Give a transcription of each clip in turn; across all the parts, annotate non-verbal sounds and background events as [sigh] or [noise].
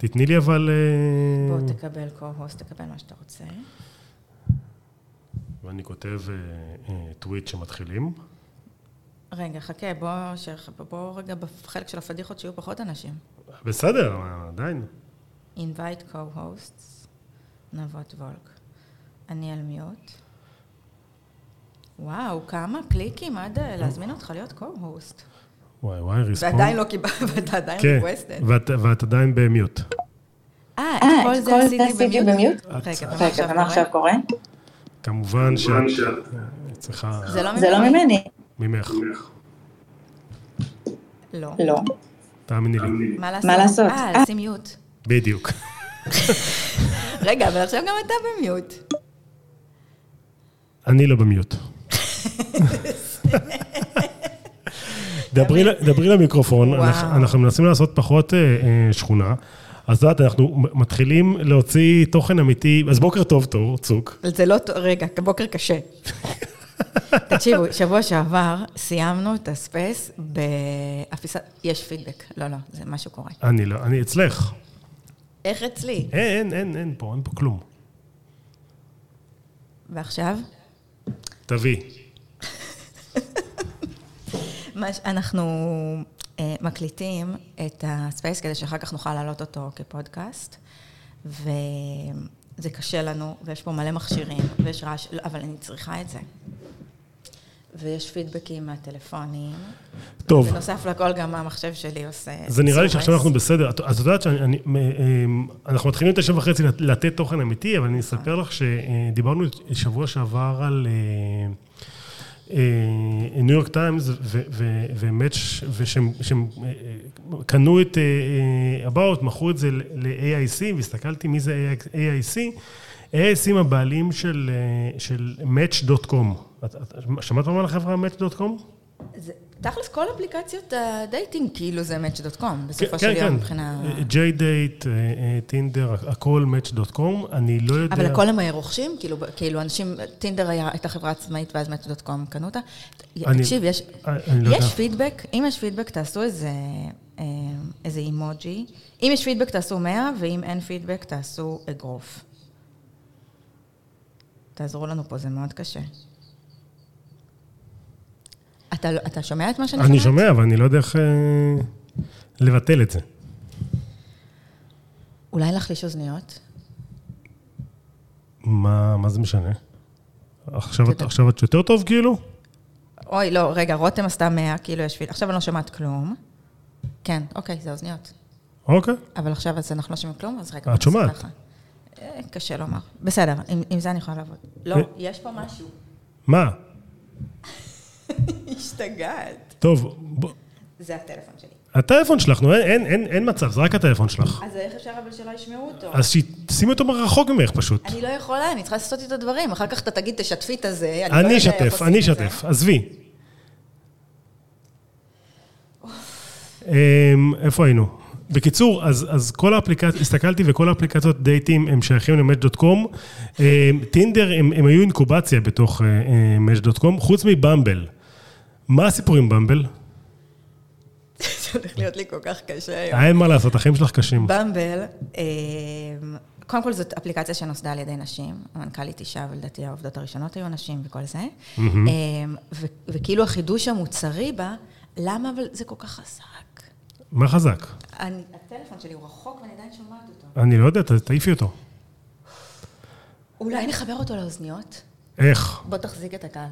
תתני לי אבל... אה, בוא תקבל co-host, תקבל מה שאתה רוצה. ואני כותב אה, אה, טוויט שמתחילים. רגע, חכה, בוא, שח- בוא רגע בחלק של הפדיחות שיהיו פחות אנשים. בסדר, עדיין. invite co-hosts, נבות וולק. אני על מיוט. וואו, כמה קליקים עד להזמין אותך להיות co-host. וואי וואי, ריספונד. ועדיין לא קיבלת, [laughs] ואתה עדיין כן, requested. ואת, עדיין במיוט. אה, את אה, כל את זה כל זה עשיתי במיוט? רגע, ומה עכשיו קורה? כמובן שאת צריכה... זה לא לא ממני. ממך, לא. לא. תאמיני לי. מה לעשות? אה, אה. לשים מיוט. בדיוק. [laughs] רגע, אבל עכשיו גם אתה במיוט. אני לא במיוט. [laughs] דברי למיקרופון. אנחנו- מנסים לעשות פחות אה, אה, שכונה. אז את יודעת, אנחנו מתחילים להוציא תוכן אמיתי, אז בוקר טוב, תור, צוק. זה לא, רגע, בוקר קשה. [laughs] תקשיבו, שבוע שעבר סיימנו את הספייס באפיסת, יש פידבק. לא, לא, זה משהו קורה. אני לא, אני אצלך. איך אצלי? אין, אין, אין, אין פה, אין פה כלום. ועכשיו? תביא. מה אנחנו אה, מקליטים את הספייס כדי שאחר כך נוכל להעלות אותו כפודקאסט, וזה קשה לנו, ויש פה מלא מכשירים, ויש רעש, לא, אבל אני צריכה את זה. ויש פידבקים מהטלפונים. טוב. בנוסף לכל, גם המחשב שלי עושה... זה נראה לי. שעכשיו אנחנו בסדר. את- אז את יודעת שאנחנו מתחילים תשע וחצי לת- לתת תוכן אמיתי, אבל אני אספר לך שדיברנו שבוע שעבר על ניו יורק טיימס ו Match, ושהם שהם, אה, אה, קנו את About, מכרו את זה ל-IAC, והסתכלתי מי זה IAC. IAC הם הבעלים של, אה, Match.com. שמעת פעם על החברה Match.com? תכלס, כל אפליקציות ה dating כאילו זה Match.com, בסופו כן, של כן, יום, כן. מבחינה... JDate, טינדר, הכל Match.com, אני לא יודע... אבל הכל הם רוכשים? כאילו, כאילו אנשים, טינדר הייתה חברה עצמאית ואז Match.com קנו אותה? תקשיב, יש, אני לא יודע. יש פידבק, אם יש פידבק תעשו איזה, אה, איזה אימוג'י. אם יש פידבק תעשו 100, ואם אין פידבק תעשו אגרוף. תעזרו לנו פה, זה מאוד קשה. אתה, לא- אתה שומע את מה שאני שומעת? אני שומע, אבל אני לא יודע איך אה, לבטל את זה. אולי להחליש אוזניות? מה מה זה משנה? עכשיו את-. עכשיו את יותר טוב כאילו? אוי, לא, רגע, רותם עשתה 100, כאילו יש. עכשיו אני לא שומעת כלום. כן, אוקיי, זה אוזניות. אוקיי. אבל עכשיו אז אנחנו לא שומעים כלום, אז רגע. את שומעת. אה, קשה לומר. בסדר, עם, עם זה אני יכולה לעבוד. לא, אה. יש פה משהו. מה? [laughs] השתגעת. טוב, בוא- זה הטלפון שלי. הטלפון שלך, נו, אין- אין- אין אין מצב, זה רק הטלפון שלך. אז איך אפשר אבל שלא ישמעו אותו? אז שישימי אותו רחוק ממך פשוט. אני לא יכולה, אני צריכה לעשות איתו דברים. אחר כך אתה תגיד, תשתפי את הזה. לא אני איך אשתף, אני. אשתף, עזבי. אמ, איפה היינו? בקיצור, אז, אז כל האפליקציות, הסתכלתי וכל האפליקציות דייטים הם שייכים ל-Match.com. אמ, טינדר, הם, הם היו אינקובציה בתוך אה, Match.com, חוץ מבמבל. מה הסיפור עם במבל? זה הולך להיות לי כל כך קשה היום. אין מה לעשות, החיים שלך קשים. במבל, אה, קודם כל זאת אפליקציה שנוסדה על ידי נשים, המנכ"לית אישה, ולדעתי העובדות הראשונות היו נשים וכל זה. אה, וכאילו החידוש המוצרי בה, למה אבל זה כל כך חזק? מה חזק? אני- הטלפון שלי הוא רחוק ואני עדיין שומעת אותו. אני לא יודע, תעיפי אותו. אולי נחבר אותו לאוזניות? איך? בוא תחזיק את הקהל.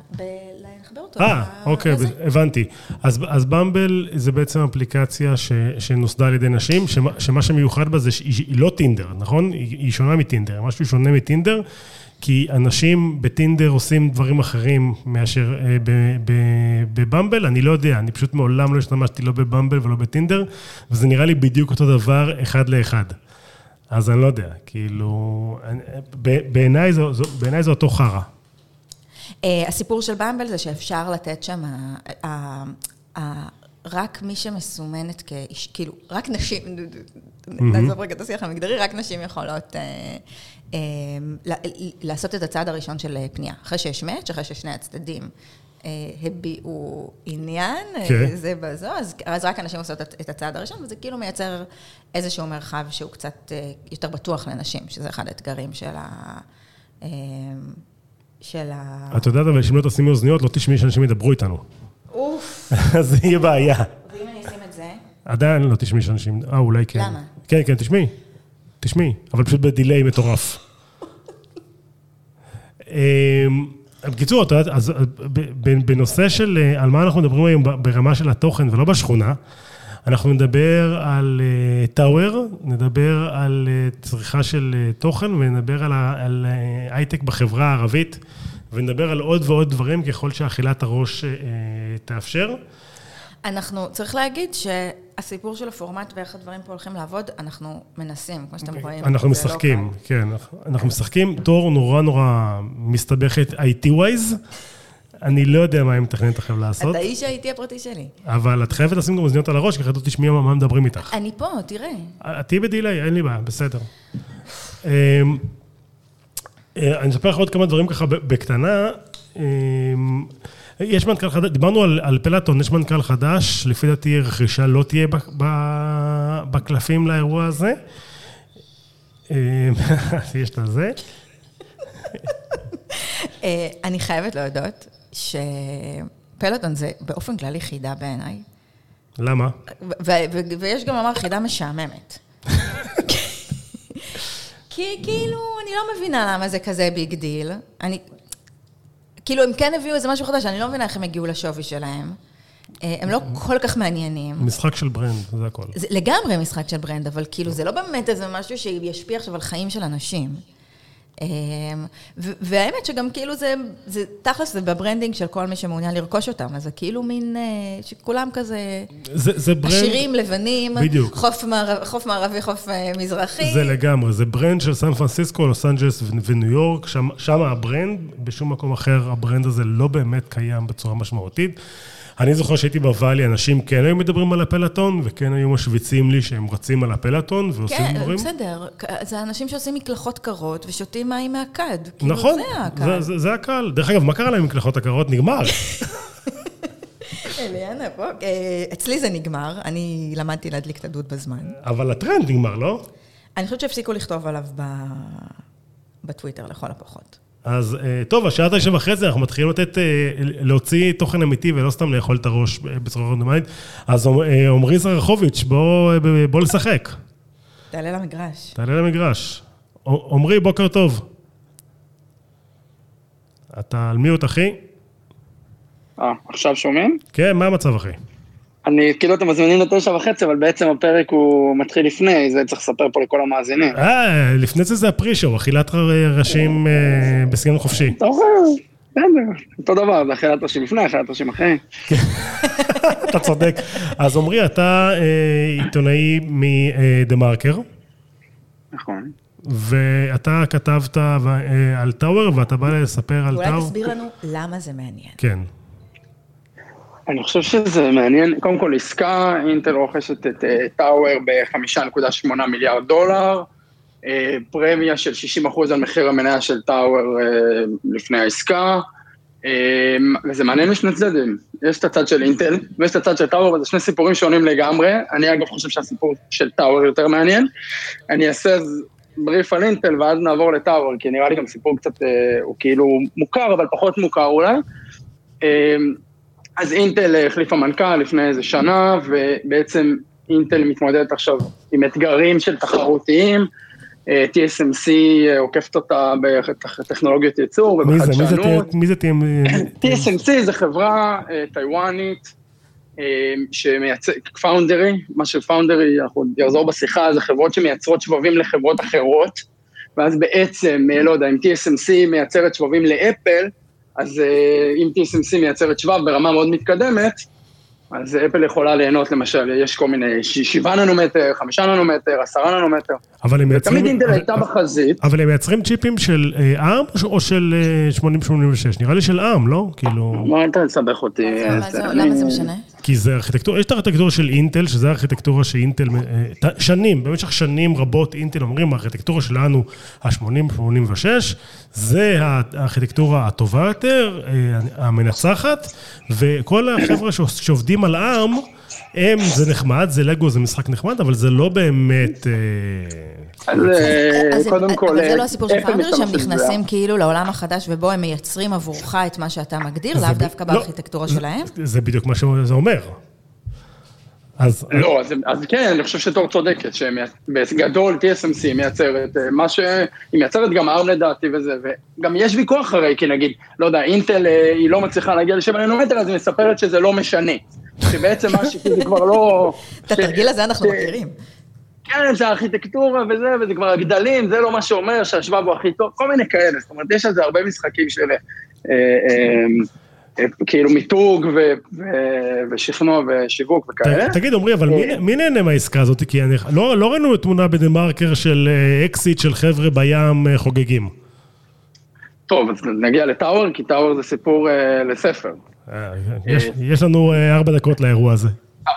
נחבר אותו אה, אוקיי. הבנתי. אז, אז במבל זה בעצם אפליקציה ש, שנוסדה על ידי נשים, שמה, שמה שמיוחד בה זה שהיא היא לא טינדר, נכון? היא, היא שונה מטינדר, משהו שונה מטינדר, כי אנשים בטינדר עושים דברים אחרים מאשר אה, ב- ב- בבמבל, אני לא יודע, אני פשוט מעולם לא השתמשתי לא בבמבל ולא בטינדר, וזה נראה לי בדיוק אותו דבר, אחד לאחד. אז אני לא יודע, כאילו, בעיניי זה, בעיניי זה אותו חרא. אה, הסיפור של במבל זה שאפשר לתת שם, ה- ה- ה- רק מי שמסומנת כאיש, כאילו, רק נשים, נעזוב רגע את השיח המגדרי, רק נשים יכולות אה, אה, לעשות את הצעד הראשון של אה, פנייה. אחרי שיש מאץ', אחרי ששני הצדדים הביעו עניין, כן. זה בזו, אז, אז רק אנשים עושות את, את הצעד הראשון, וזה כאילו מייצר איזשהו מרחב שהוא קצת יותר בטוח לנשים, שזה אחד האתגרים של ה... של ה... את יודעת, אבל אם לא תשימי אוזניות, לא תשמעי שאנשים ידברו איתנו. אוף. [laughs] אז זה יהיה בעיה. ואם אני אשים את זה? עדיין לא תשמעי שאנשים... אה, אולי כן. למה? כן, כן, תשמעי. תשמעי, אבל פשוט בדיליי מטורף. אמ, בקיצור, את יודעת, אז בנושא של אה, על מה אנחנו מדברים היום ברמה של התוכן ולא בשכונה, אנחנו נדבר על טאוור, נדבר על אה, צריכה של אה, תוכן ונדבר על, הייטק בחברה הערבית ונדבר על עוד ועוד דברים ככל שאכילת הראש תאפשר. אנחנו, צריך להגיד שהסיפור של הפורמט ואיך הדברים פה הולכים לעבוד, אנחנו מנסים, כמו שאתם okay. אוקיי. רואים. אנחנו לא משחקים, לא כן. אנחנו משחקים תור נורא נורא מסתבכת IT-Wise. אני לא יודע מה היא מתכננת עכשיו לעשות. אתה איש ה-IT הפרטי שלי. אבל את חייבת לשים גם אוזניות על הראש, כי אחרת לא תשמעי מה מדברים איתך. אני פה, תראה. את תהיי בדיליי, אין לי בעיה, בסדר. אמ, אה, אני אספר לך עוד כמה דברים ככה בקטנה. אמ, יש מנכ"ל חדש, דיברנו על, על פלטון, יש מנכ"ל חדש, לפי דעתי רכישה לא תהיה בקלפים לאירוע הזה. אמ, [laughs] יש את זה. אה, אני חייבת להודות שפלוטון זה באופן כללי חידה בעיניי. למה? ויש גם לומר חידה משעממת. כי כאילו, אני לא מבינה למה זה כזה big deal. אני, כאילו, הם כן הביאו איזה משהו חדש, אני לא מבינה איך הם הגיעו לשווי שלהם. אה, הם לא כל כך מעניינים. משחק של brand, זה הכל. זה לגמרי משחק של brand, אבל כאילו, זה לא באמת איזה משהו שישפיע עכשיו על חיים של אנשים. אמ, והאמת שגם כאילו זה, זה, תכלס זה ב branding של כל מי שמעוניין לרכוש אותם, אז זה כאילו מין, אה, שכולם כזה... זה, זה brand... עשירים, לבנים, בדיוק. חוף, מערב, חוף מערבי, חוף אה, מזרחי. זה לגמרי, זה brand של סן פרנסיסקו, לוס אנג'לס וניו יורק, שם, שם ה brand, בשום מקום אחר ה brand הזה לא באמת קיים בצורה משמעותית. אני זוכר שהייתי בוואלי, אנשים כן היו מדברים על הפלטון, וכן היו משוויצים לי שהם רצים על הפלטון ועושים כן, דברים. כן, בסדר. זה אנשים שעושים מקלחות קרות ושותים מים מהכד. כאילו, נכון, זה הקל. זה, זה, זה הקל. דרך אגב, מה קרה להם עם מקלחות הקרות? נגמר. אליאנה, פה, אה, אצלי זה נגמר, אני למדתי להדליק את הדוד בזמן. אבל הטרנד נגמר, לא? אני חושבת שהפסיקו לכתוב עליו בטוויטר, לכל הפחות. אז אה, טוב, השעה תשע וחצי, אנחנו מתחילים לתת, אה, להוציא תוכן אמיתי ולא סתם לאכול את הראש בצורה רנדומלית. אז אה, עמרי זרחוביץ', בוא, בוא לשחק. תעלה למגרש. תעלה למגרש. עמרי, בוקר טוב. אתה על מיוט, אחי? אה, עכשיו שומעים? כן, מה המצב, אחי? אני, כאילו אתם מזמינים לתשע וחצי, אבל בעצם הפרק הוא מתחיל לפני, זה צריך לספר פה לכל המאזינים. אה, לפני זה זה הפרישו, אכילת ראשים אה, בסגנון חופשי. בסדר, אותו דבר, זה אכילת ראשים לפני, אכילת ראשים אחרי. [laughs] אתה צודק. אז עמרי, אתה אה, עיתונאי מדה מרקר. נכון. ואתה כתבת על טאוור, ואתה בא לספר על טאוור. אולי תסביר לנו למה זה מעניין. כן. אני חושב שזה מעניין, קודם כל עסקה, אינטל רוכשת את טאוור ב-5.8 מיליארד דולר, אה, פרמיה של 60% על מחיר המניה של טאוור אה, לפני העסקה, אה, וזה מעניין משני צדדים, יש את הצד של אינטל ויש את הצד של טאוור, וזה שני סיפורים שונים לגמרי, אני אגב חושב שהסיפור של טאוור יותר מעניין, אני אעשה אז בריף על אינטל ואז נעבור לטאוור, כי נראה לי גם סיפור קצת, הוא כאילו מוכר, אבל פחות מוכר אולי. אז אינטל החליפה מנכ"ל לפני איזה שנה, ובעצם אינטל מתמודדת עכשיו עם אתגרים של תחרותיים. אה, TSMC אה, עוקפת אותה בטכנולוגיות ייצור ובחדשנות. מי זה TSMC זה חברה אה, טיוואנית שמייצר, פאונדרי, מה שפאונדרי, אנחנו יחזור בשיחה, זה חברות שמייצרות שבבים לחברות אחרות, ואז בעצם, לא יודע, אם TSMC מייצרת שבבים לאפל, אז אה, אם TSMC מייצרת שבב ברמה מאוד מתקדמת, אז אפל יכולה ליהנות למשל, יש כל מיני שבעה ננומטר, חמישה ננומטר, עשרה ננומטר. אבל הם מייצרים... תמיד אינטל הייתה בחזית. אבל הם מייצרים צ'יפים של ARM או של 8086? אה, נראה לי של ARM, לא? כאילו... מה אתה מסבך אותי? למה זה משנה? כי זה ארכיטקטורה, יש את הארכיטקטורה של אינטל, שזה הארכיטקטורה שאינטל, אה, שנים, במשך שנים רבות אינטל אומרים, הארכיטקטורה שלנו, ה-80-86, זה הארכיטקטורה הטובה יותר, אה, המנצחת, וכל החבר'ה שעובדים על ARM, הם, זה נחמד, זה לגו, זה משחק נחמד, אבל זה לא באמת... אז קודם כל... אבל זה לא הסיפור של פאונדר, שהם נכנסים כאילו לעולם החדש, ובו הם מייצרים עבורך את מה שאתה מגדיר, לאו דווקא לא, בארכיטקטורה שלהם? זה בדיוק מה שזה אומר. אז... לא, אז, אז כן, אני חושב שתור צודקת, שבגדול TSMC מייצרת אה, מה ש... היא מייצרת גם ARM לדעתי וזה, וגם יש ויכוח הרי, כי נגיד, לא יודע, אינטל אה, היא לא מצליחה להגיע ל-7 ננומטר, אז היא מספרת שזה לא משנה. שבעצם מה שזה [laughs] כבר לא... את התרגיל הזה אנחנו מכירים. כן, זה ארכיטקטורה וזה, וזה כבר הגדלים, זה לא מה שאומר שהשבב הוא הכי טוב, כל מיני כאלה, זאת אומרת, יש על זה הרבה משחקים של אה, אה, כאילו מיתוג ושכנוע ושיווק וכאלה. תגיד, עמרי, אבל מי נהנה מהעסקה הזאת? כי לא, לא ראינו תמונה בדה מרקר של אקזיט של חבר'ה בים חוגגים. טוב, אז נגיע לטאוור, כי טאוור זה סיפור לספר. יש לנו ארבע דקות לאירוע הזה.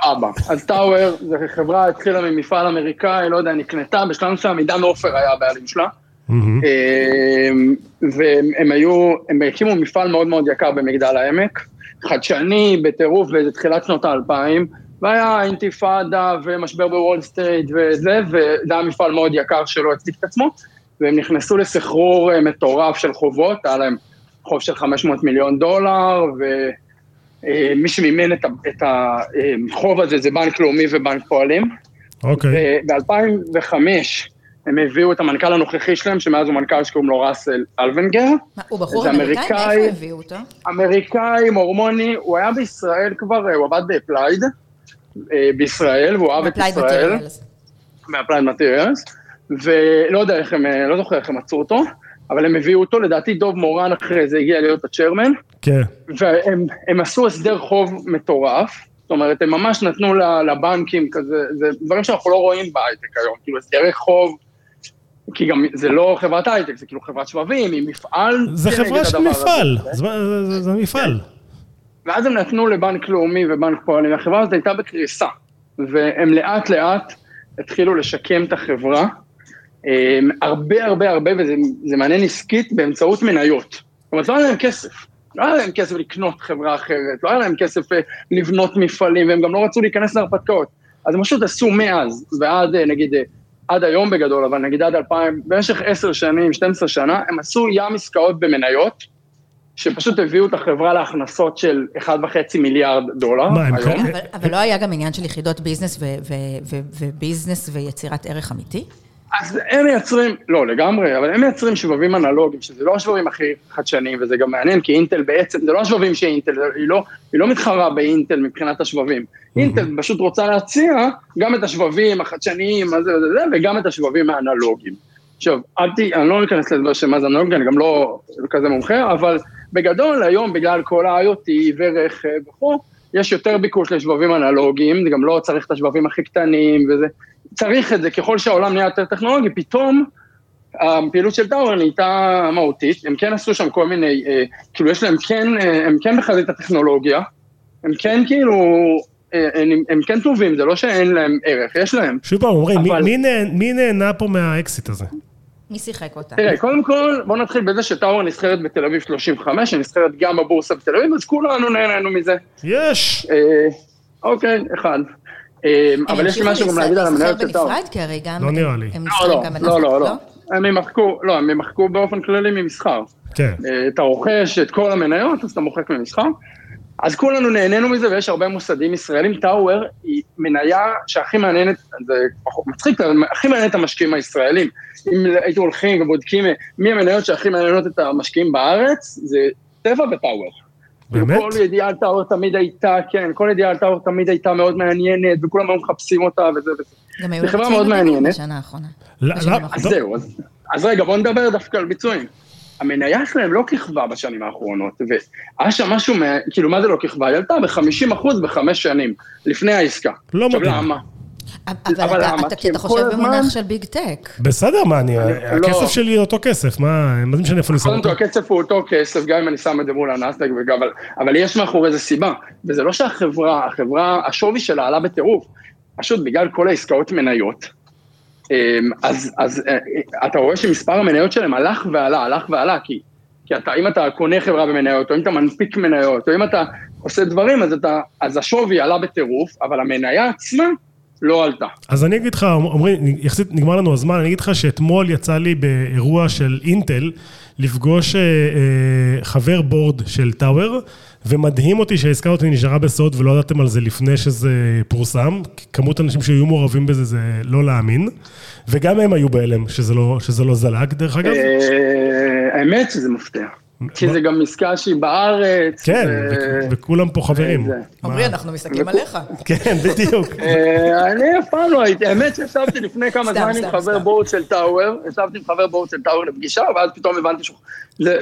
סבבה. אז טאוור, זו חברה התחילה ממפעל אמריקאי, לא יודע, נקנתה, בשלב מסוים עידן עופר היה הבעלים שלה. והם היו, הם הקימו מפעל מאוד מאוד יקר במגדל העמק, חדשני, בטירוף, באיזה תחילת שנות האלפיים, והיה אינתיפאדה ומשבר בוול סטריט וזה, וזה היה מפעל מאוד יקר שלא הצדיק את עצמו, והם נכנסו לסחרור מטורף של חובות, היה להם חוב של 500 מיליון דולר, ו... אה, מי שמימן את החוב הזה זה בנק לאומי ובנק פועלים. אוקיי. וב-2005 הם הביאו את המנכ"ל הנוכחי שלהם, שמאז הוא מנכ"ל שקוראים לו Russell Ellwanger. הוא בחור אמריקאי? מאיפה הביאו אותו? אמריקאי, מורמוני, הוא היה בישראל כבר, הוא עבד ב Applied אה, בישראל, והוא אהב את ישראל. ב Applied Materials. ולא יודע איך הם, לא זוכר איך הם מצאו אותו. אבל הם הביאו אותו, לדעתי דוב מורן אחרי זה הגיע להיות ה chairman. כן. והם עשו הסדר חוב מטורף, זאת אומרת, הם ממש נתנו לבנקים כזה, זה דברים שאנחנו לא רואים בהייטק היום, כאילו הסדרי חוב, כי גם זה לא חברת הייטק, זה כאילו חברת שבבים, היא מפעל. זה חברה של מפעל, זה, זה, זה מפעל. ואז הם נתנו לבנק לאומי ובנק פועלים, החברה הזאת הייתה בקריסה, והם לאט לאט התחילו לשקם את החברה. אמ, הרבה הרבה הרבה, וזה מעניין עסקית, באמצעות מניות. זאת אומרת, לא היה להם כסף. לא היה להם כסף לקנות חברה אחרת, לא היה להם כסף אה, לבנות מפעלים, והם גם לא רצו להיכנס להרפתקאות. אז הם פשוט עשו מאז, ועד אה, נגיד, אה, עד היום בגדול, אבל נגיד עד 2000, במשך עשר שנים, 12 שנה, הם עשו ים עסקאות במניות, שפשוט הביאו את החברה להכנסות של 1.5 מיליארד דולר. מה, הם כאלה? אבל, אבל לא היה גם עניין של יחידות ביזנס וביזנס ויצירת ערך אמיתי? אז הם מייצרים, לא לגמרי, אבל הם מייצרים שבבים אנלוגיים, שזה לא השבבים הכי חדשניים, וזה גם מעניין, כי אינטל בעצם, זה לא השבבים של אינטל, היא לא, היא לא מתחרה באינטל מבחינת השבבים. אינטל פשוט רוצה להציע גם את השבבים החדשניים, מה זה וזה, וגם את השבבים האנלוגיים. עכשיו, אל. אני לא אכנס לדבר של מה זה אנלוגי, אני גם לא כזה מומחה, אבל בגדול היום, בגלל כל ה-IoT ורכב וכו', יש יותר ביקוש לשבבים אנלוגיים, זה גם לא צריך את השבבים הכי קטנים וזה, צריך את זה, ככל שהעולם נהיה יותר טכנולוגי, פתאום הפעילות של טאוור נהייתה מהותית, הם כן עשו שם כל מיני, אה, כאילו יש להם כן, אה, הם כן בחזית הטכנולוגיה, הם כן כאילו, אה, הם, הם כן טובים, זה לא שאין להם ערך, יש להם. שוב פעם, אומרים, אבל... מי, מי, מי נהנה פה מהאקסיט הזה? מי שיחק אותה? תראה, קודם כל, בוא נתחיל בזה שטאוור נסחרת בתל אביב 35, שנסחרת גם בבורסה בתל אביב, אז כולנו נהנינו מזה. יש! אה, אוקיי, אחד. אמ, אבל יש לי משהו גם להגיד על המנהלת של טאור. בנפרד, כי הרי גם... לא נראה לי. הם לא, לא, לא, לא. הם ימחקו, לא, הם ימחקו באופן כללי ממסחר. כן. אה, אתה רוכש את כל המניות, אז אתה מוחק ממסחר. אז כולנו נהנינו מזה, ויש הרבה מוסדים ישראלים. טאוור היא מניה שהכי מעניינת, זה פחות מצחיק, הכי מעניינת את המשקיעים הישראלים. אם הייתם הולכים ובודקים מי המניות שהכי מעניינות את המשקיעים בארץ, זה טבע וטאוור. באמת? כל ידיעה על טאוור תמיד הייתה, כן, כל ידיעה על טאוור תמיד הייתה מאוד מעניינת, וכולם היו מחפשים אותה וזה וזה. גם היו לחצים מדהימים בשנה האחרונה. אז זהו, אז רגע, בוא נדבר דווקא על ביצועים. המניה שלהם לא כיכבה בשנים האחרונות, והיה שם משהו, כאילו, מה זה לא כיכבה? היא עלתה ב-50% בחמש שנים, לפני העסקה. לא מדהים. למה? אבל אתה חושב במונח של ביג טק. בסדר, מה, אני, הכסף שלי אותו כסף, מה, מה זה משנה איפה אני שם אותו? קודם כל, הכסף הוא אותו כסף, גם אם אני שם את זה מול הנסדק, אבל יש מאחורי זה סיבה, וזה לא שהחברה, החברה, השווי שלה עלה בטירוף, פשוט בגלל כל העסקאות מניות, אמ, אז, אז אה, אתה רואה שמספר המניות שלהם הלך ועלה, הלך ועלה, כי, כי אתה, אם אתה קונה חברה במניות, או אם אתה מנפיק מניות, או אם אתה עושה דברים, אז, אתה, אז השווי עלה בטירוף, אבל המניה עצמה לא עלתה. אז אני אגיד לך, עמרי, יחסית נגמר לנו הזמן, אני אגיד לך שאתמול יצא לי באירוע של אינטל לפגוש אה, אה, חבר בורד של טאוור, ומדהים אותי שהעסקה אותי נשארה בסוד ולא ידעתם על זה לפני שזה פורסם. כמות האנשים שהיו מעורבים בזה זה לא להאמין. וגם הם היו בהלם שזה לא, שזה לא זלג, דרך אגב. אה, האמת שזה מפתיע. כי זה גם עסקה שהיא בארץ. כן, וכולם פה חברים. עמרי, אנחנו מסתכלים עליך. [laughs] כן, בדיוק. [laughs] אה, אני אף פעם לא הייתי, האמת שישבתי לפני כמה זמן עם חבר בורד של טאוור, ישבתי עם חבר בורד של טאוור לפגישה, ואז פתאום הבנתי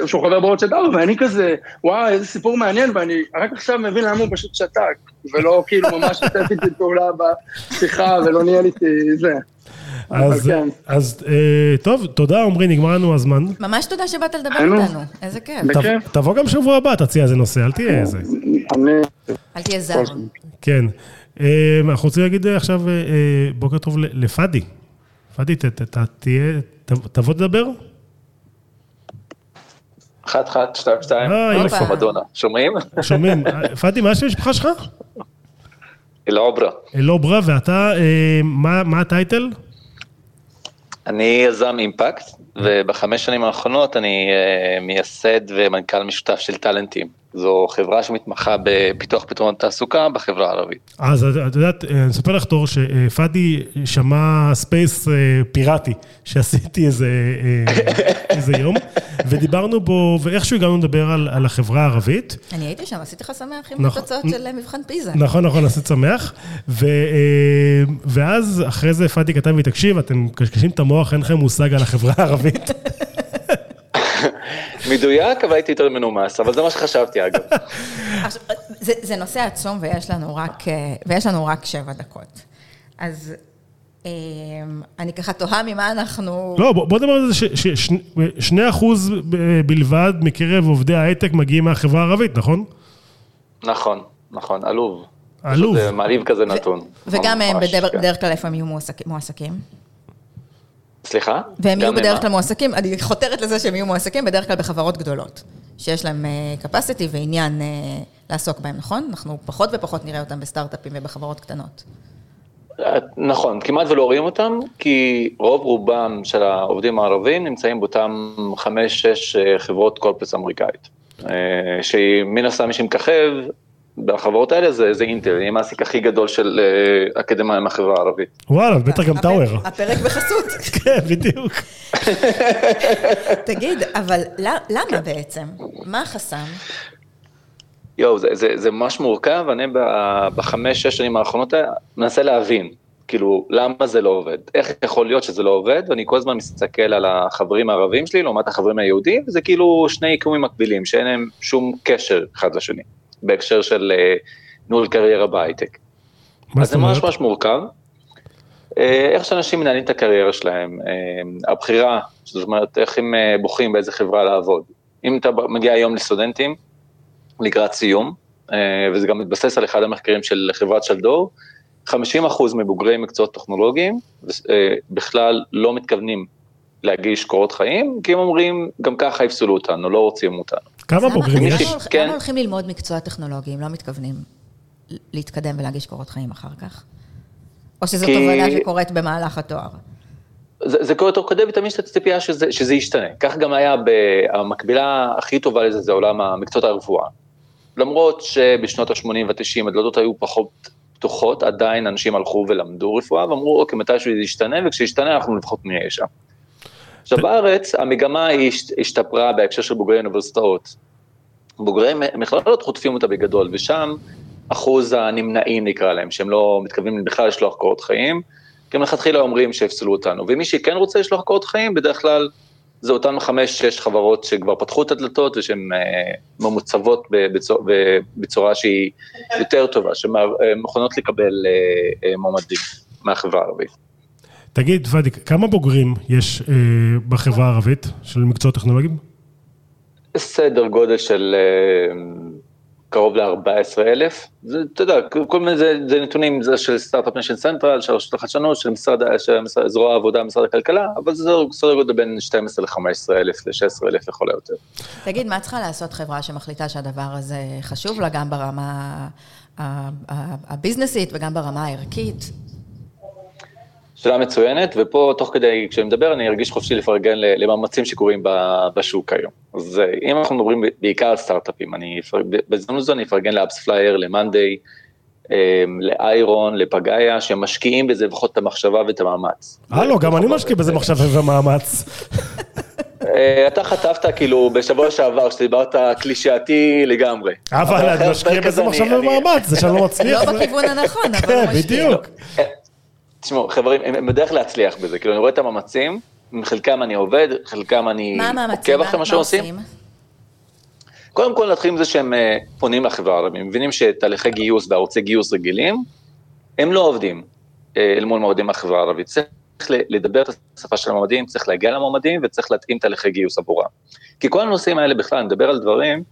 שהוא חבר בורד של טאוור, ואני כזה, וואי, איזה סיפור מעניין, ואני רק עכשיו מבין למה הוא פשוט שתק, ולא כאילו ממש [laughs] נתתי איתי פעולה בשיחה, ולא ניהל איתי זה. אז, כן. אז אה, טוב, תודה עמרי, נגמר לנו הזמן. ממש תודה שבאת לדבר איתנו, איזה כיף. בכיף. תבוא גם שבוע הבא, תציע איזה נושא, אל תהיה איזה. אל תהיה זר. כן. אה, אנחנו רוצים להגיד עכשיו אה, בוקר טוב לפאדי. פאדי, תהיה, תבוא תדבר? אחת, אחת, שתיים, שתיים, איפה מדונה, שומעים? שומעים. [laughs] פאדי, מה השם המשפחה שלך? אלעוברה. אלעוברה, ואתה, מה הטייטל? אני יזם אימפקט, ובחמש שנים האחרונות אני uh, מייסד ומנכ"ל משותף של טאלנטים. זו חברה שמתמחה בפיתוח פתרונות תעסוקה בחברה הערבית. אז את יודעת, אני אספר לך תור שפאדי שמע space אה, פיראטי שעשיתי איזה, אה, איזה יום, ודיברנו בו, ואיכשהו הגענו לדבר על, על החברה הערבית. אני הייתי שם, עשיתי לך שמח עם נכון, התוצאות של מבחן פיזה. נכון, נכון, עשית שמח. ו, אה, ואז אחרי זה פאדי כתב לי, תקשיב, אתם קשקשים את המוח, אין לכם מושג על החברה הערבית. מדויק, אבל הייתי יותר מנומס, אבל זה מה שחשבתי אגב. [laughs] זה, זה נושא עצום ויש לנו רק, ויש לנו רק שבע דקות. אז אמ, אני ככה תוהה ממה אנחנו... לא, בוא נדבר על זה ששני אחוז בלבד מקרב עובדי ההייטק מגיעים מהחברה הערבית, נכון? נכון, נכון, עלוב. עלוב. זה מעליב כזה נתון. וגם הם בדרך כלל איפה הם יהיו מועסקים? סליחה? והם יהיו בדרך כלל מועסקים, אני חותרת לזה שהם יהיו מועסקים בדרך כלל בחברות גדולות, שיש להם uh, capacity ועניין uh, לעסוק בהם, נכון? אנחנו פחות ופחות נראה אותם בסטארט-אפים ובחברות קטנות. אה, נכון, כמעט ולא רואים אותם, כי רוב רובם של העובדים הערבים נמצאים באותם חמש-שש חברות קורפוס אמריקאית. שמן הסתם מי שמככב בחברות האלה זה, זה אינטל, היא המעסיק הכי גדול של אה, אקדמאים מהחברה הערבית. וואלה, בטח גם טאוור. הפרק בחסות. [laughs] כן, בדיוק. [laughs] תגיד, אבל למה בעצם? מה החסם? יואו, זה, זה, זה ממש מורכב, אני בחמש, שש שנים האחרונות מנסה להבין, כאילו, למה זה לא עובד? איך יכול להיות שזה לא עובד? ואני כל הזמן מסתכל על החברים הערבים שלי לעומת החברים היהודים, וזה כאילו שני יקומים מקבילים, שאין להם שום קשר אחד לשני. בהקשר של אה, ניהול קריירה בהייטק. אז זה ממש ממש מורכב. אה, איך שאנשים מנהלים את הקריירה שלהם, אה, הבחירה, זאת אומרת, איך הם בוחרים באיזה חברה לעבוד. אם אתה מגיע היום לסטודנטים, לקראת סיום, וזה גם מתבסס על אחד המחקרים של חברת שלדור, 50% מבוגרי מקצועות טכנולוגיים בכלל לא מתכוונים להגיש קורות חיים, כי הם אומרים, גם ככה יפסלו אותנו, לא רוצים אותנו. כמה בוגרים יש? כן. למה הולכים ללמוד מקצוע טכנולוגי, אם לא מתכוונים להתקדם ולהגיש קורות חיים אחר כך? או שזו כי... תובנה שקורית במהלך התואר? זה, זה קורה תוך כדי ותמיד יש את הציפייה שזה, שזה ישתנה. כך גם היה המקבילה הכי טובה לזה, זה עולם המקצועות הרפואה. למרות שבשנות ה-80 וה-90 הדלתות היו פחות פתוחות, עדיין אנשים הלכו ולמדו רפואה, ואמרו, אוקיי, מתישהו זה ישתנה, וכשישתנה אנחנו לפחות נהיה שם. עכשיו בארץ המגמה היא השתפרה בהקשר של בוגרי אוניברסיטאות. בוגרי מכללות חוטפים אותה בגדול, ושם אחוז הנמנעים נקרא להם, שהם לא מתכוונים בכלל לשלוח קורות חיים, כי הם לכתחילה אומרים שיפסלו אותנו. ומי שכן רוצה לשלוח קורות חיים, בדרך כלל זה אותן חמש-שש חברות שכבר פתחו את הדלתות ושהן אה, ממוצבות בצורה, בצורה שהיא יותר טובה, לקבל אה, אה, מועמדים. מהחברה הערבית. תגיד, פאדי, כמה בוגרים יש אה, בחברה הערבית של מקצועות טכנולוגיים? סדר גודל של אה, קרוב ל-14 אלף. אתה יודע, כל מיני, זה, זה נתונים זה של Start-Up Nation Central, של רשות החדשנות, של משרד, של משרד, זרוע העבודה, משרד הכלכלה, אבל זה סדר גודל בין 12 ל-15 אלף ל-16 אלף לכל היותר. תגיד, מה צריכה לעשות חברה שמחליטה שהדבר הזה חשוב לה גם ברמה הביזנסית וגם ברמה הערכית? שאלה מצוינת, ופה תוך כדי, כשאני מדבר, אני ארגיש חופשי לפרגן למאמצים שקורים בשוק היום. אז אה, אם אנחנו מדברים בעיקר על סטארט-אפים, אני, בהזדמנות זו אני אפרגן ל AppsFlyer, ל monday, ל iron, ל Pagaya, שהם משקיעים בזה לפחות את המחשבה ואת המאמץ. הלו, גם אני משקיע בזה מחשבה ומאמץ. אה, אתה חטפת כאילו בשבוע שעבר, שדיברת קלישאתי לגמרי. אבל אני משקיע בזה מחשבה ומאמץ, זה שאני לא מצליח. לא בכיוון הנכון, אבל הוא משקיע. כן, בדיוק. תשמעו, חברים, הם בדרך להצליח בזה, כאילו, אני רואה את המאמצים, עם חלקם אני עובד, חלקם אני עוקב אחרי מה שעושים. קודם כל נתחיל עם זה שהם אה, פונים לחברה הערבית, מבינים שתהליכי גיוס וערוצי גיוס רגילים, הם לא עובדים אה, אל מול מועמדים מהחברה הערבית. צריך לדבר את השפה של המועמדים, צריך להגיע למועמדים וצריך להתאים תהליכי גיוס עבורם. כי כל הנושאים האלה בכלל, נדבר על דברים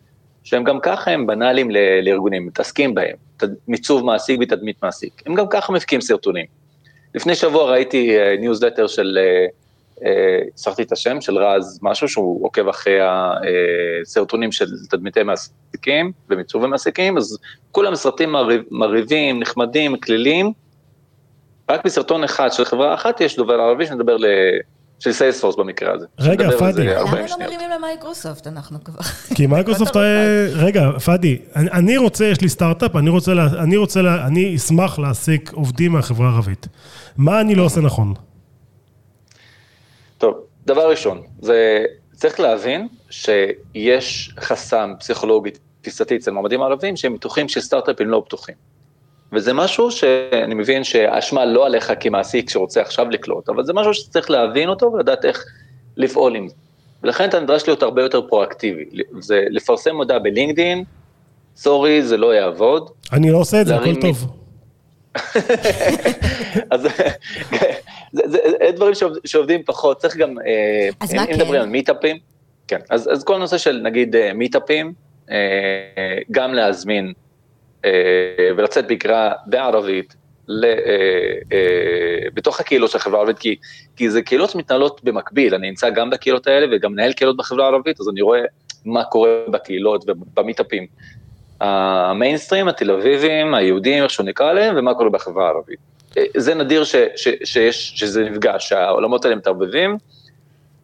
שהם גם ככה הם בנאליים לארגונים, מתעסקים בהם, מיצוב מעסיק ותדמית מעסיק. הם גם ככה מפיקים סרטונים. לפני שבוע ראיתי ניוזלטר אה, של, שכחתי אה, את השם, של רז משהו, שהוא עוקב אחרי הסרטונים של תדמיתי מעסיקים ומיצובי מעסיקים, אז כולם סרטים מרהיבים, נחמדים, קלילים. רק בסרטון אחד של חברה אחת יש דובר ערבי שמדבר ל... של Salesforce במקרה הזה. רגע, פאדי. למה לא מרימים למייקרוסופט? אנחנו כבר... כי מייקרוסופט, רגע, פאדי, אני רוצה, יש לי סטארט-אפ, אני רוצה, אני רוצה, אני אשמח להעסיק עובדים מהחברה הערבית. מה אני לא עושה נכון? טוב, דבר ראשון, זה צריך להבין שיש חסם פסיכולוגי תפיסתי אצל מועמדים ערבים שהם בטוחים שסטארט-אפים לא פתוחים. וזה משהו שאני מבין שהאשמה לא עליך כמעסיק שרוצה עכשיו לקלוט, אבל זה משהו שצריך להבין אותו ולדעת איך לפעול עם זה. ולכן אתה נדרש להיות הרבה יותר פרואקטיבי. זה לפרסם מודעה בלינקדאין, סורי, זה לא יעבוד. אני לא עושה את זה, הכל טוב. [laughs] אז זה דברים שעובדים פחות, צריך גם, אה, אז מה כן? אם מדברים על מיטאפים, כן, אז כל הנושא של נגיד אה, מיטאפים, אה, גם להזמין ולצאת בקריאה בערבית, בתוך הקהילות של החברה הערבית, כי, כי זה קהילות שמתנהלות במקביל, אני נמצא גם בקהילות האלה וגם מנהל קהילות בחברה הערבית, אז אני רואה מה קורה בקהילות ובמיטאפים. המיינסטרים, התל אביבים, היהודים, איך שהוא נקרא להם, ומה קורה בחברה הערבית. אה, זה נדיר ש, ש, שיש, שזה נפגש, שהעולמות האלה מתערבבים.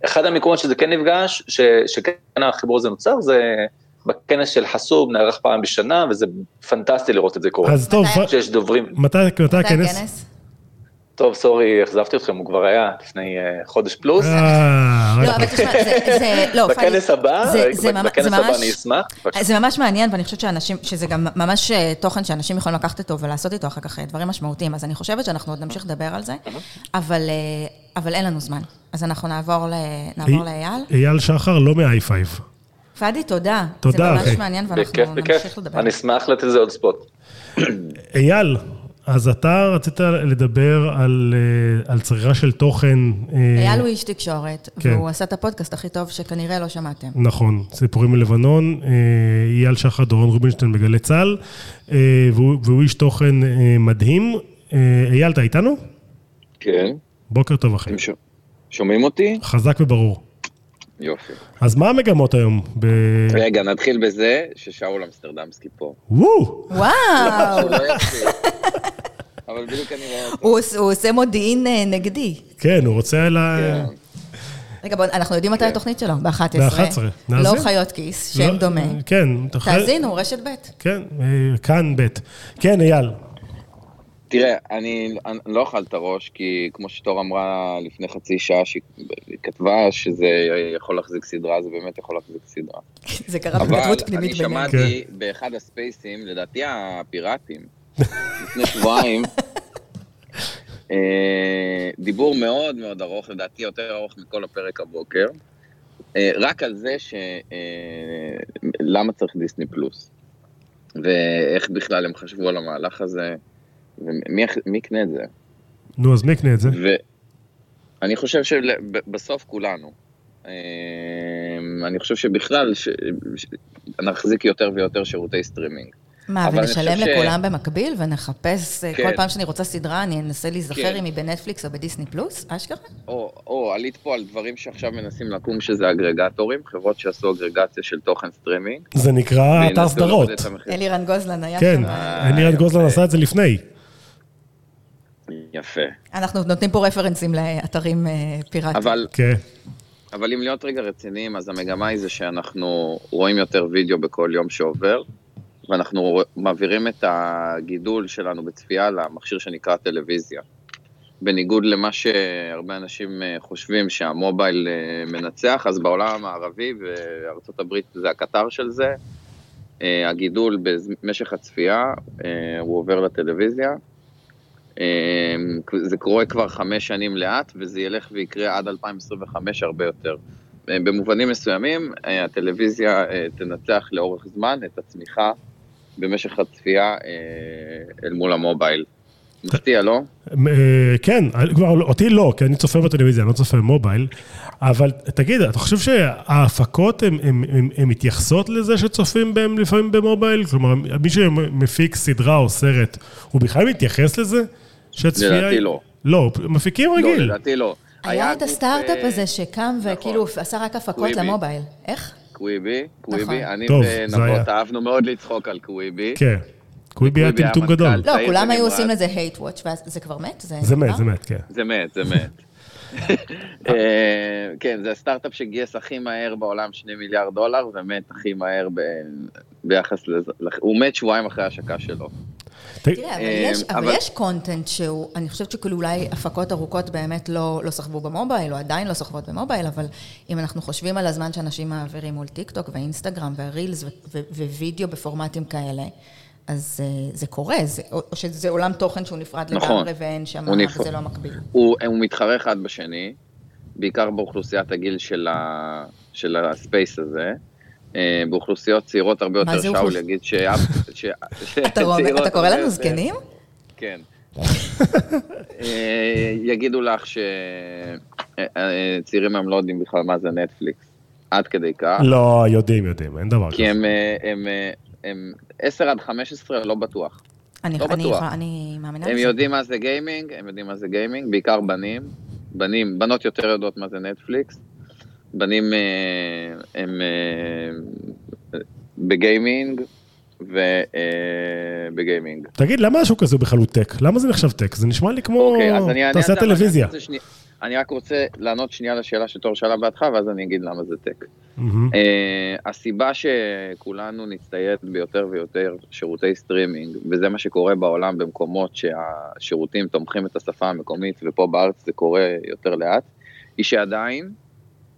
אחד המקומות שזה כן נפגש, ש, שכן החיבור הזה נוצר, זה בכנס של חסוב, נערך פעם בשנה, וזה פנטסטי לראות את זה קורה. אז טוב, שיש דוברים. מתי, מתי הכנס? טוב, סורי, אכזבתי אתכם, הוא כבר היה לפני uh, חודש פלוס. אה, לא, אבל תשמע, זה, לא, [laughs] בכנס הבא, בכנס הבא אני אשמח. זה ממש מעניין, ואני חושבת שאנשים, שזה גם ממש אה, תוכן שאנשים יכולים לקחת איתו ולעשות איתו אחר כך דברים משמעותיים, אז אני חושבת שאנחנו עוד נמשיך לדבר על זה, אבל אין לנו זמן. אז אנחנו נעבור לאייל. אייל שחר, לא מ-i5. פאדי, תודה. תודה, אחי. זה ממש מעניין, ואנחנו נמשיך לדבר. אני אשמח לתת לזה עוד ספוט. אייל, אז אתה רצית לדבר על, אה, על צריכה של תוכן. אה, אייל הוא איש תקשורת, כן. והוא עשה את הפודקאסט הכי טוב שכנראה לא שמעתם. נכון, סיפורים מלבנון, אה, אייל שחר, דורון רובינשטיין בגלי צה"ל, והוא, והוא איש תוכן מדהים. אייל, אתה איתנו? כן. בוקר טוב, אחי. שומעים אותי? חזק וברור. יופי. אז מה המגמות היום? ב... רגע, נתחיל בזה ששאול אמסטרדמסקי פה. וואו! וואו! לא אבל בדיוק אני רואה אותו. הוא עושה מודיעין אה, נגדי. כן, הוא רוצה ל... כן. רגע, בואו, אנחנו יודעים מתי כן. התוכנית שלו, ב-11. ב-11, נאזין. לא חיות כיס, שם לא, דומה. כן. תאזינו, רשת ב'. כן, אה, כאן ב'. כן, אייל. תראה, אני, אני לא אוכל את הראש, כי כמו שתור אמרה לפני חצי שעה, שהיא כתבה שזה יכול להחזיק סדרה, זה באמת יכול להחזיק סדרה. [laughs] זה קרה בכתבות פנימית ביניהם. אבל אני שמעתי כן. באחד הספייסים, לדעתי הפיראטים, [laughs] לפני שבועיים, אה, דיבור מאוד מאוד ארוך, לדעתי יותר ארוך מכל הפרק הבוקר, אה, רק על זה ש... אה, למה צריך דיסני פלוס, ואיך בכלל הם חשבו על המהלך הזה. ומי יקנה את זה? נו, אז מי יקנה את זה? ואני חושב שבסוף כולנו. אה, אני חושב שבכלל, ש... ש... נחזיק יותר ויותר שירותי סטרימינג. מה, אבל אני ונשלם חושב ש- לכולם במקביל ונחפש, אה, כן. כל פעם שאני רוצה סדרה, אני אנסה להיזכר כן. אם היא בנטפליקס או ב Disney Plus? אשכרה? או, או, עלית פה על דברים שעכשיו מנסים לקום, שזה אגרגטורים, חברות שעשו אגרגציה של תוכן סטרימינג. זה נקרא אתר סדרות. אלירן גוזלן היה כן, שם. אה, אלירן יפה. גוזלן עשה את זה לפני. יפה. אנחנו נותנים פה רפרנסים לאתרים אה, פיראטיים. אבל, כן. אבל אם להיות רגע רציניים, אז המגמה היא זה שאנחנו רואים יותר וידאו בכל יום שעובר, ואנחנו מעבירים את הגידול שלנו בצפייה למכשיר שנקרא טלוויזיה. בניגוד למה שהרבה אנשים אה, חושבים שהמובייל אה, מנצח, אז בעולם המערבי, וארצות הברית זה הקטר של זה, הגידול במשך הצפייה, הוא עובר לטלוויזיה. אה, זה קורה כבר חמש שנים לאט, וזה ילך ויקרה עד 2025 הרבה יותר. אה, במובנים מסוימים, אה, הטלוויזיה אה, תנצח לאורך זמן את הצמיחה במשך הצפייה אה, אל מול המובייל. מפתיע, לא? אה, כן, כבר אותי לא, כי אני צופה בטלוויזיה, אני לא צופה במובייל, אבל תגיד, אתה חושב שההפקות הן מתייחסות לזה שצופים בהם לפעמים במובייל? כלומר, מי שמפיק סדרה או סרט, הוא בכלל מתייחס לזה? שהצפייה היא- לדעתי לא. לא, מפיקים לא, רגיל. לדעתי לא. היה את הסטארט-אפ אה, הזה שקם וכאילו עשה רק הפקות קוויבי. למובייל. איך? קוויבי, נכון. קוויבי, אני טוב, זה ונבות. אהבנו מאוד לצחוק על קוויבי. כן. קוויבי היה טמטום גדול. מנכ"ל. לא, כולם היו. עושים לזה hate watch, וזה כבר מת? זה מת? זה מת, כן. זה מת, זה מת. [laughs] אה, כן, זה הסטארט-אפ שגייס הכי מהר בעולם שני מיליארד דולר, ומת הכי מהר ביחס לזה. הוא מת שבועיים אחרי ההשקה שלו. תראה, אבל אה, יש, content שהוא, אני חושבת שכאילו אולי הפקות ארוכות באמת לא, לא סחבו ב mobile, או עדיין לא סוחבות ב mobile, אבל אם אנחנו חושבים על הזמן שאנשים מעבירים מול TikTok ו Instagram וה Reels ווידאו בפורמטים כאלה, אז uh, זה קורה, זה, או שזה עולם תוכן שהוא נפרד נכון. לגמרי ואין שם, נפרד. וזה לא מקביל. הוא, הוא מתחרה אחד בשני, בעיקר באוכלוסיית הגיל של, ה, של ה space הזה. אה, באוכלוסיות צעירות הרבה יותר, שאול יגיד שאף... [laughs] ש- אתה, [laughs] קורא לנו זקנים? כן. [laughs] אה, יגידו לך שצעירים היום לא יודעים בכלל מה זה נטפליקס, עד כדי כך. לא, יודעים, יודעים, אין דבר כזה. כי הם, אה, הם, אה, הם 10 עד 15 לא בטוח. אני, לא אני, בטוח. אני מאמינה הם. יודעים מה זה גיימינג, הם יודעים מה זה גיימינג, בעיקר בנים. בנים, בנות יותר יודעות מה זה נטפליקס. בנים אה, הם אה, בגיימינג ובגיימינג. תגיד, למה השוק הזה בכלל הוא tech? למה זה נחשב tech? זה נשמע לי כמו אוקיי, תעשיית זה, אבל טלוויזיה. אני רק רוצה לענות שנייה לשאלה שתור שאלה בהתחלה, ואז אני אגיד למה זה tech. אה, הסיבה שכולנו נצטייד ביותר ויותר שירותי סטרימינג, וזה מה שקורה בעולם במקומות שהשירותים תומכים את השפה המקומית, ופה בארץ זה קורה יותר לאט, היא שעדיין,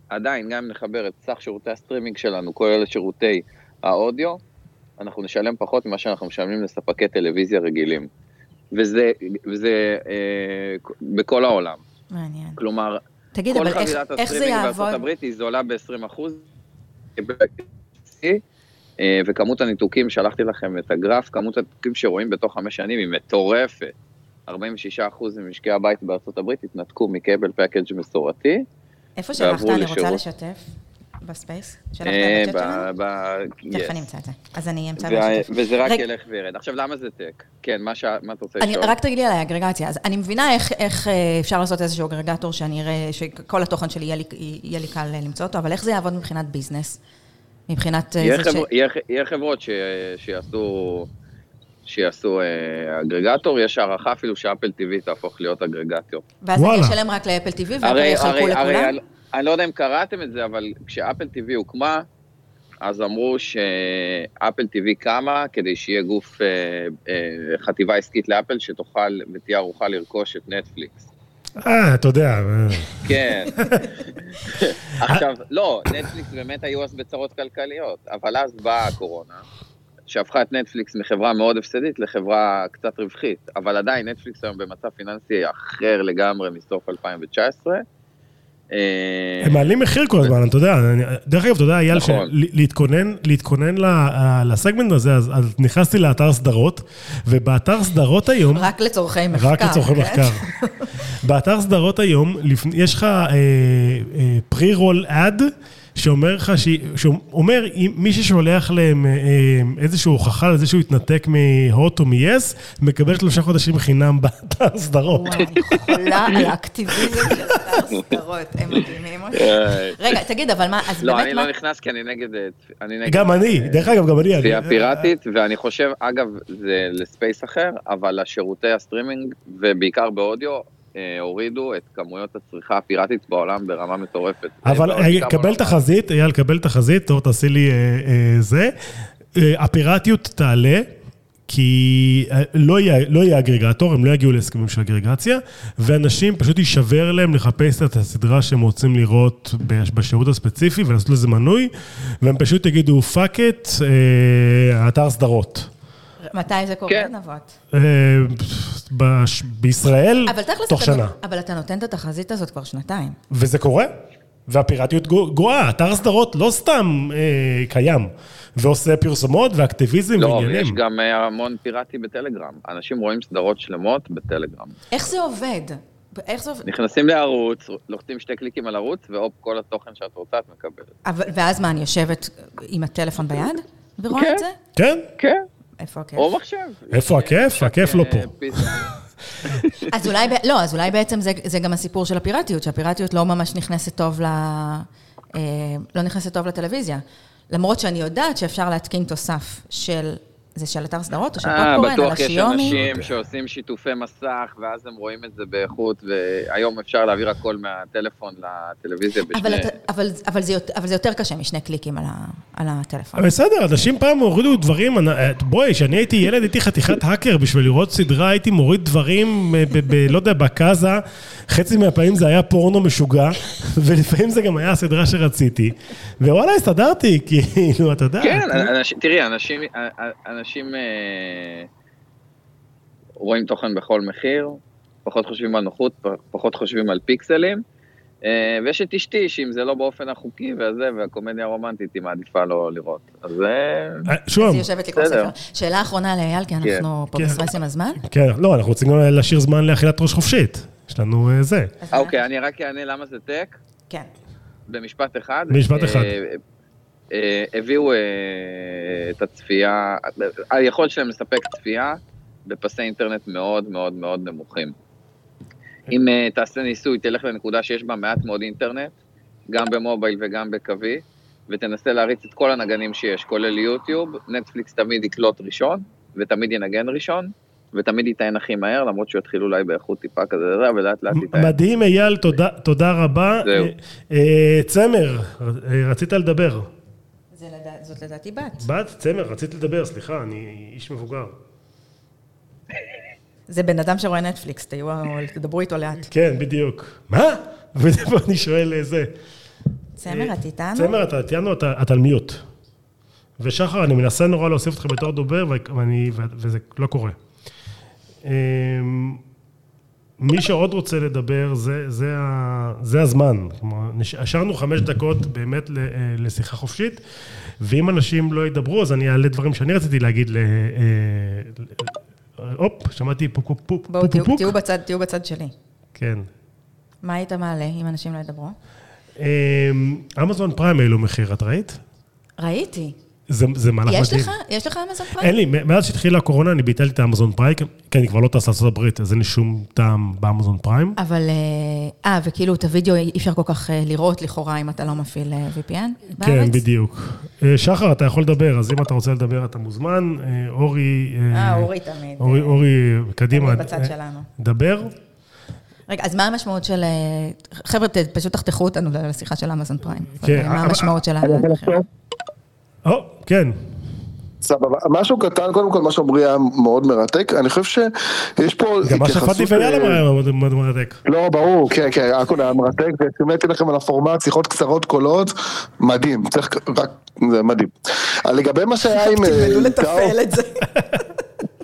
עדיין, גם אם נחבר את סך שירותי הסטרימינג שלנו, כולל שירותי האודיו, אנחנו נשלם פחות ממה שאנחנו משלמים לספקי טלוויזיה רגילים. וזה, וזה אה, בכל העולם. מעניין. כלומר, תגיד, כל חבילת הסטרימינג? בארצות הברית היא זולה ב-20 אה, וכמות הניתוקים, שלחתי לכם את הגרף, כמות הניתוקים שרואים בתוך חמש שנים היא מטורפת. 46% ממשקי הבית בארצות הברית התנתקו מכבל package מסורתי. איפה שלחת? אני רוצה. לשתף ב space. שלחת בצ'אט שלנו? תכף. אני אמצא את זה. אז אני אמצא וה- ואשתף. וזה רק. ילך וירד. עכשיו, למה זה tech? כן, מה שה- מה את רוצה לשאול? רק תגידי על האגרגציה. אז אני מבינה איך, איך אה, אפשר לעשות איזשהו aggregator שאני אראה, שכל התוכן שלי יהיה לי, לי קל אה, למצוא אותו, אבל איך זה יעבוד מבחינת ביזנס? מבחינת אה, יהיה זה ש... יהיה חברות ש- שיעשו... שיעשו אה, aggregator, יש הערכה אפילו שאפל TV תהפוך להיות aggregator. ואז אני וואלה. אשלם רק לאפל TV ואפל יחלקו הרי, הרי, לכולם? אני, אני לא יודע אם קראתם את זה, אבל כשאפל TV הוקמה, אז אמרו שאפל TV קמה כדי שיהיה גוף, אה, אה, חטיבה עסקית לאפל, שתוכל ותהיה ערוכה לרכוש את נטפליקס. אה, אתה יודע. אה, כן. [laughs] עכשיו, לא, נטפליקס באמת היו אז בצרות כלכליות, אבל אז באה הקורונה, שהפכה את נטפליקס מחברה מאוד הפסדית לחברה קצת רווחית, אבל עדיין נטפליקס היום במצב פיננסי אחר לגמרי מסוף 2019, אה, הם מעלים מחיר כל הזמן, אתה יודע, אני- דרך אגב, אתה יודע, אייל, נכון. להתכונן, אה, לסגמנט הזה, אז נכנסתי לאתר סדרות, ובאתר סדרות היום, רק לצורכי מחקר. רק לצורכי כן? מחקר. [laughs] באתר סדרות היום, יש לך פרי-רול אד, שאומר לך, ש- שאומר, מי ששולח להם אה, אה, איזושהי הוכחה לזה שהוא התנתק מהוט או מ-yes, מקבל שלושה חודשים חינם [laughs] באתר סדרות. וואי, אני חולה [laughs] על האקטיביזם של אתר סדרות, הם מדהימים [laughs] אותי. רגע, תגיד, אבל מה, אז לא, באמת אני מה... לא נכנס כי אני נגד... אה, אני נגד גם אני, דרך אגב, גם אני. צפייה אני- פיראטית, ואני חושב, אגב, זה ל space אחר, אבל השירותי הסטרימינג, ובעיקר באודיו, הורידו את כמויות הצריכה הפיראטית בעולם ברמה מטורפת. אבל אה, אה, קבל. תחזית, אייל, קבל תחזית, טוב, תעשי לי אה, אה, זה. אה, הפיראטיות תעלה, כי אה, לא יהיה, לא יהיה aggregator, הם לא יגיעו להסכמים של אגרגציה, ואנשים פשוט יישבר להם לחפש את הסדרה שהם רוצים לראות בש- בשירות הספציפי ולעשות לזה מנוי, והם פשוט יגידו, fuck it, האתר סדרות. מתי זה קורה, כן. נבות? אה, בש- בישראל, תוך שנה. אבל אתה נותן את התחזית הזאת כבר שנתיים. וזה קורה, והפיראטיות גואה, אתר סדרות לא סתם אה, קיים, ועושה פרסומות ואקטיביזם לא, ועניינים. יש גם אה, המון פיראטי בטלגרם. אנשים רואים סדרות שלמות בטלגרם. איך זה עובד? איך זה עובד? נכנסים לערוץ, לוחצים שתי קליקים על ערוץ, והופ, כל התוכן שאת רוצה את מקבלת. אבל- ואז מה, אני יושבת עם הטלפון ביד ורואה כן. את זה? כן? כן, איפה הכיף? או מחשב. איפה הכיף? הכיף לא פה. [laughs] אה, פיס- אז אולי, לא, אז אולי בעצם זה, זה גם הסיפור של הפיראטיות, שהפיראטיות לא ממש נכנסת טוב ל... אה, לא נכנסת טוב לטלוויזיה. למרות שאני יודעת שאפשר להתקין תוסף של... זה של אתר סדרות או של אה, פופקורן, בטוח יש? אנשים שעושים שיתופי מסך, ואז הם רואים את זה באיכות, והיום אפשר להעביר הכל מהטלפון לטלוויזיה אבל, בשני... אבל, אבל, זה, יותר- אבל זה יותר קשה משני קליקים על, ה, על הטלפון. אבל בסדר, אנשים פעם הורידו דברים, אני- בואי, כשאני הייתי ילד הייתי חתיכת האקר, בשביל לראות סדרה הייתי מוריד דברים, אה, ב- ב- לא יודע, בקאזה, חצי מהפעמים זה היה פורנו משוגע, ולפעמים זה גם היה הסדרה שרציתי, ווואלה, הסתדרתי, כאילו, אתה יודע. כן, אנשים, תראי, אנשים, אנשים אה, רואים תוכן בכל מחיר, פחות חושבים על נוחות, פחות חושבים על פיקסלים, אה, ויש את אשתי, שאם זה לא באופן החוקי וזה, והקומדיה הרומנטית, היא מעדיפה לא לראות. אז זה... אה, שוב, אז היא יושבת לקרוא. ספר. שאלה אחרונה לאייל, כי אנחנו פה כן. בסטרס עם הזמן. כן, לא, אנחנו רוצים גם להשאיר זמן לאכילת ראש חופשית. יש לנו אה, זה. אה, אוקיי, אני רק אענה למה זה tech, כן. במשפט אחד. במשפט אחד. אה, אה, הביאו אה, את הצפייה, היכולת שלהם לספק צפייה בפסי אינטרנט מאוד מאוד מאוד נמוכים. אם אה, תעשה ניסוי, תלך לנקודה שיש בה מעט מאוד אינטרנט, גם במובייל וגם בקווי, ותנסה להריץ את כל הנגנים שיש, כולל יוטיוב, נטפליקס תמיד יקלוט ראשון, ותמיד ינגן ראשון, ותמיד יטען הכי מהר, למרות שהוא יתחיל אולי באיכות טיפה כזה, זה, ולאט לאט יטען. מדהים, אייל, תודה- תודה רבה. זהו. אה, אה, צמר, אה, רצית לדבר. זה לדע- זאת לדעתי בת. בת, צמר, רצית לדבר, סליחה, אני איש מבוגר. זה בן אדם שרואה נטפליקס, תהיו, תדברו איתו לאט. כן, בדיוק. מה? [laughs] ופה אני שואל איזה... צמר, את איתנו? צמר, אתה איתנו, אתה על מיוט. ושחר, אני מנסה נורא להוסיף אותך בתור דובר, ואני, וזה לא קורה. אמ, מי שעוד רוצה לדבר, זה, זה, ה, זה הזמן. כלומר, השארנו חמש דקות באמת אה, לשיחה חופשית, ואם אנשים לא ידברו, אז אני אעלה דברים שאני רציתי להגיד ל... אה, ל- הופ, שמעתי פוק פוק פוק בואו, תהיו-. תהיו בצד- תהיו בצד שלי. כן. מה היית מעלה אם אנשים לא ידברו? אמ, אמזון פריים העלו מחיר, את ראית? ראיתי. זה, זה מהלך מדהים. יש לך? יש לך אמזון פריים? אין לי, מאז שהתחילה הקורונה אני ביטלתי את האמזון פריים, כי אני כבר לא טס לארצות הברית, אז אין לי שום טעם באמזון פריים. אבל, אה, אה, וכאילו את הוידאו אי אפשר כל כך אה, לראות לכאורה אם אתה לא מפעיל אה, VPN בארץ? כן, בדיוק. אה, שחר, אתה יכול לדבר, אז אם אתה רוצה לדבר, אתה מוזמן. אה, אורי... אה, אורי תמיד. אורי, אה, אורי, קדימה. תמיד בצד אה, שלנו. דבר. רגע, אז מה המשמעות של... אה, חבר'ה, פשוט תחתכו אותנו לשיחה של אמזון פריים. כן, מה המשמעות של המחיר? או, כן. סבבה. משהו קטן, קודם כל, מה שעמרי היה מאוד מרתק. אני חושב שיש פה גם מה. שפאדי ויאללה אה, היה מאוד מרתק. לא, ברור, כן, כן, הכל היה מרתק, והצמאתי לכם על הפורמט, שיחות קצרות קולות, מדהים, צריך רק, זה מדהים. לגבי מה שהיה עם... [laughs] אה, תלמדו טאו- לתפעל את זה. [laughs]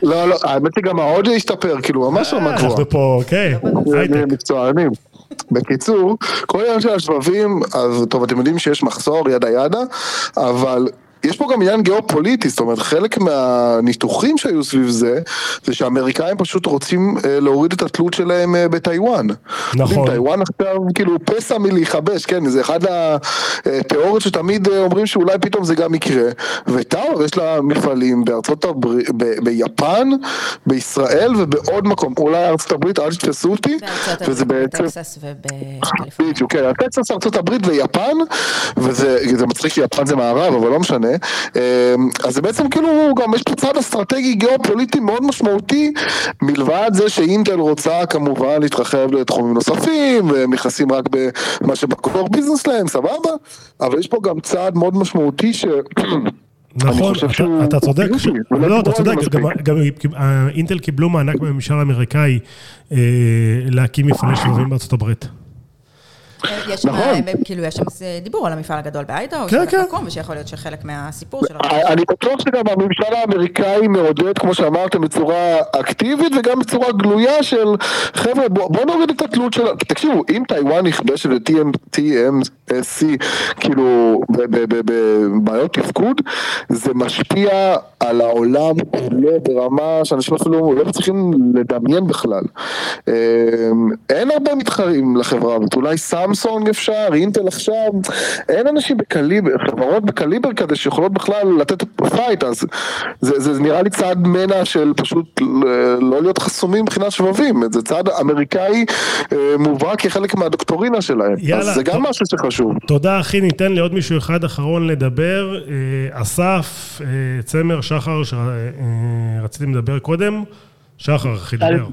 לא, לא, האמת שגם האודיו השתפר, כאילו, ממש רמה אה, גבוהה. אנחנו פה, אוקיי, הייטק. מקצוענים. בקיצור, כל העניין של השבבים, אז טוב, אתם יודעים שיש מחסור, ידה ידה, אבל יש פה גם עניין גיאופוליטי, זאת אומרת, חלק מהניתוחים שהיו סביב זה, זה שהאמריקאים פשוט רוצים אה, להוריד את התלות שלהם אה, בטיוואן. נכון. טיוואן עכשיו כאילו פסע מלהיכבש, כן, זה אחד התיאוריות שתמיד אה, אומרים שאולי פתאום זה גם יקרה. וטאוור יש לה מפעלים בארצות הברית, ב- ביפן, בישראל ובעוד מקום, אולי ארצות הברית, אל תתפסו אותי, בארצות וזה הברית, בעצם... בטקסס ובקליפורניה. בדיוק, כן, טקסס, ארצות הברית ויפן, וזה זה מצחיק כי יפן זה מערב, אבל לא משנה. אמ, אז זה בעצם כאילו, גם יש פה צד אסטרטגי גיאופוליטי מאוד משמעותי, מלבד זה שאינטל רוצה כמובן להתרחב לתחומים נוספים, והם נכנסים רק במה שבקור ביזנס להם, סבבה, אבל יש פה גם צעד מאוד משמעותי ש... [clears throat] נכון, אתה- שהוא- אתה צודק, ולא לא, אתה צודק, גם- אה, אינטל קיבלו מענק מהממשל האמריקאי אה, להקים מפעלי שבבים בארצות הברית. יש שם, נכון. הם- כאילו, יש שם דיבור על המפעל הגדול באיידאו, כן, כן. לקום, ושיכול להיות שחלק מהסיפור שלו. אני בטוח שגם הממשל האמריקאי מעודד, כמו שאמרתם, בצורה אקטיבית וגם בצורה גלויה של חבר'ה, בוא, בוא נוריד את התלות של... תקשיבו, אם טיוואן נכבשת ל-TMC, כאילו, ב- ב- ב- בבעיות תפקוד, זה משפיע על העולם כולו ברמה שאנשים אפילו לא מצליחים לדמיין בכלל. אמ, אין הרבה מתחרים לחברה הזאת, אולי סמסונג אפשר, אינטל עכשיו, אין אנשים בקליבר, חברות בקליבר כזה שיכולות בכלל לתת fight, אז זה, זה נראה לי צעד מנע של פשוט לא להיות חסומים מבחינת שבבים, זה צעד אמריקאי אה, מובהק כחלק מהדוקטורינה שלהם, יאללה, אז זה גם. משהו שחשוב. תודה אחי, ניתן לעוד מישהו אחד אחרון לדבר. אה, אסף, אה, צמר, שחר, שרציתם לדבר קודם. שחר, אחי, דבר.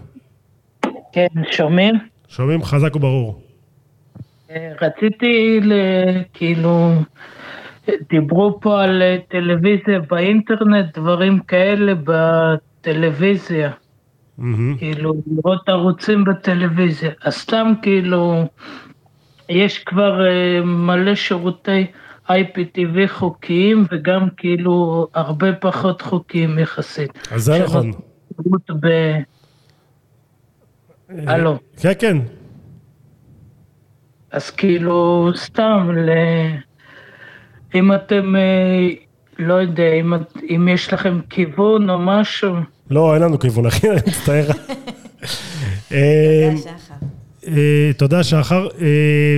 כן, שומעים? שומעים חזק וברור. אה, רציתי. כאילו, דיברו פה על אה, טלוויזיה באינטרנט, דברים כאלה בטלוויזיה, מהמם. כאילו, לראות ערוצים בטלוויזיה. אז סתם כאילו, יש כבר אה, מלא שירותי IPTV חוקיים, וגם כאילו הרבה פחות חוקיים יחסית. אז זה נכון. ב... הלו. כן, כן. אז כאילו, סתם, ל... אם אתם, אה, לא יודע, אם, את- אם יש לכם כיוון או משהו, לא, אין לנו כיוון, אחי, אני מצטער. [laughs] אה, השחר. אה, תודה, שחר. אה,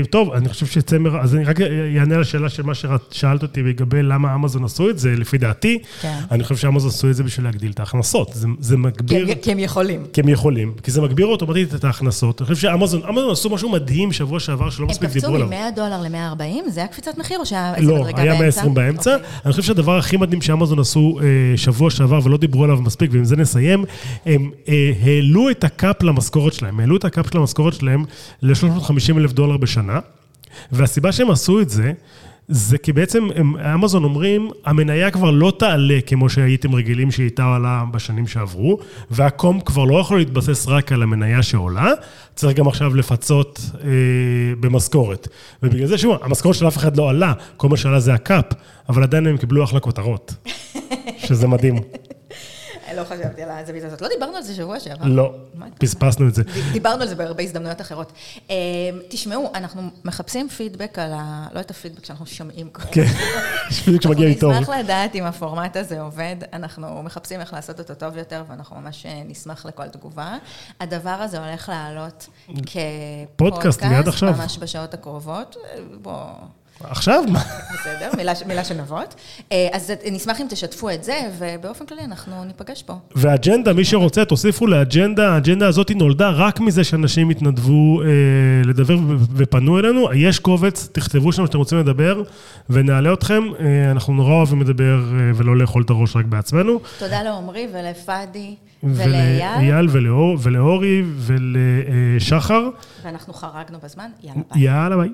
טוב, אני חושב שצמר, אז אני רק אענה על השאלה של מה ששאלת אותי לגבי למה אמזון עשו את זה, לפי דעתי. כן. אני חושב שאמזון עשו את זה בשביל להגדיל את ההכנסות. זה- זה כי מגביר... הם- כי הם יכולים. כי הם יכולים, כי זה מגביר אוטומטית את ההכנסות. אני חושב שאמזון, אמזון עשו משהו מדהים שבוע שעבר שלא הם מספיק קפצו דיברו עליו. מ-100 דולר ל-140? זה היה קפיצת מחיר או שהיה איזה לא, מדרגה היה באמצע? 120 באמצע. אוקיי. אני חושב שהדבר הכי מדהים שאמזון עשו אה, שבוע שעבר ולא דיברו עליו מספיק, ועם זה נסיים, הם אה, העלו את ה cap למשכורת שלהם, העלו את ה cap של המשכורת שלהם ל-350 אלף דולר בשנה, והסיבה שהם עשו את זה, זה כי בעצם הם, אמזון אומרים, המניה כבר לא תעלה כמו שהייתם רגילים שהיא הייתה עולה בשנים שעברו, והקום כבר לא יכול להתבסס רק על המניה שעולה, צריך גם עכשיו לפצות אה, במשכורת. ובגלל זה, שוב, המשכורת של אף אחד לא עלה, כל מה שעלה זה הקאפ, אבל עדיין הם קיבלו אחלה כותרות, [laughs] שזה מדהים. לא חשבתי על הזווית הזאת. לא דיברנו על זה שבוע שעבר. לא? פספסנו את זה. דיברנו על זה בהרבה הזדמנויות אחרות. אה, תשמעו, אנחנו מחפשים פידבק על ה... לא את הפידבק שאנחנו שומעים כל כן, בדיוק כשמגיע לי טוב. אנחנו נשמח לדעת אם הפורמט הזה עובד, אנחנו מחפשים איך לעשות אותו טוב יותר, ואנחנו ממש אה, נשמח לכל תגובה. הדבר הזה הולך לעלות כפודקאסט. ממש בשעות הקרובות. אה, בוא... עכשיו? [laughs] בסדר, מילה, מילה של נבות. אה, אז נשמח אם תשתפו את זה, ובאופן כללי אנחנו ניפגש פה. ואג'נדה, מי שרוצה, תוסיפו לאג'נדה, האג'נדה הזאת נולדה רק מזה שאנשים התנדבו אה, לדבר ופנו אלינו. יש קובץ, תכתבו שם שאתם רוצים לדבר, ונעלה אתכם. אה, אנחנו נורא אוהבים לדבר אה, ולא לאכול את הראש רק בעצמנו. תודה לעומרי ולפאדי ולאייל, ולאייל ולאור, ולאורי ולשחר. ואנחנו חרגנו בזמן, יאללה ביי. יאללה ביי.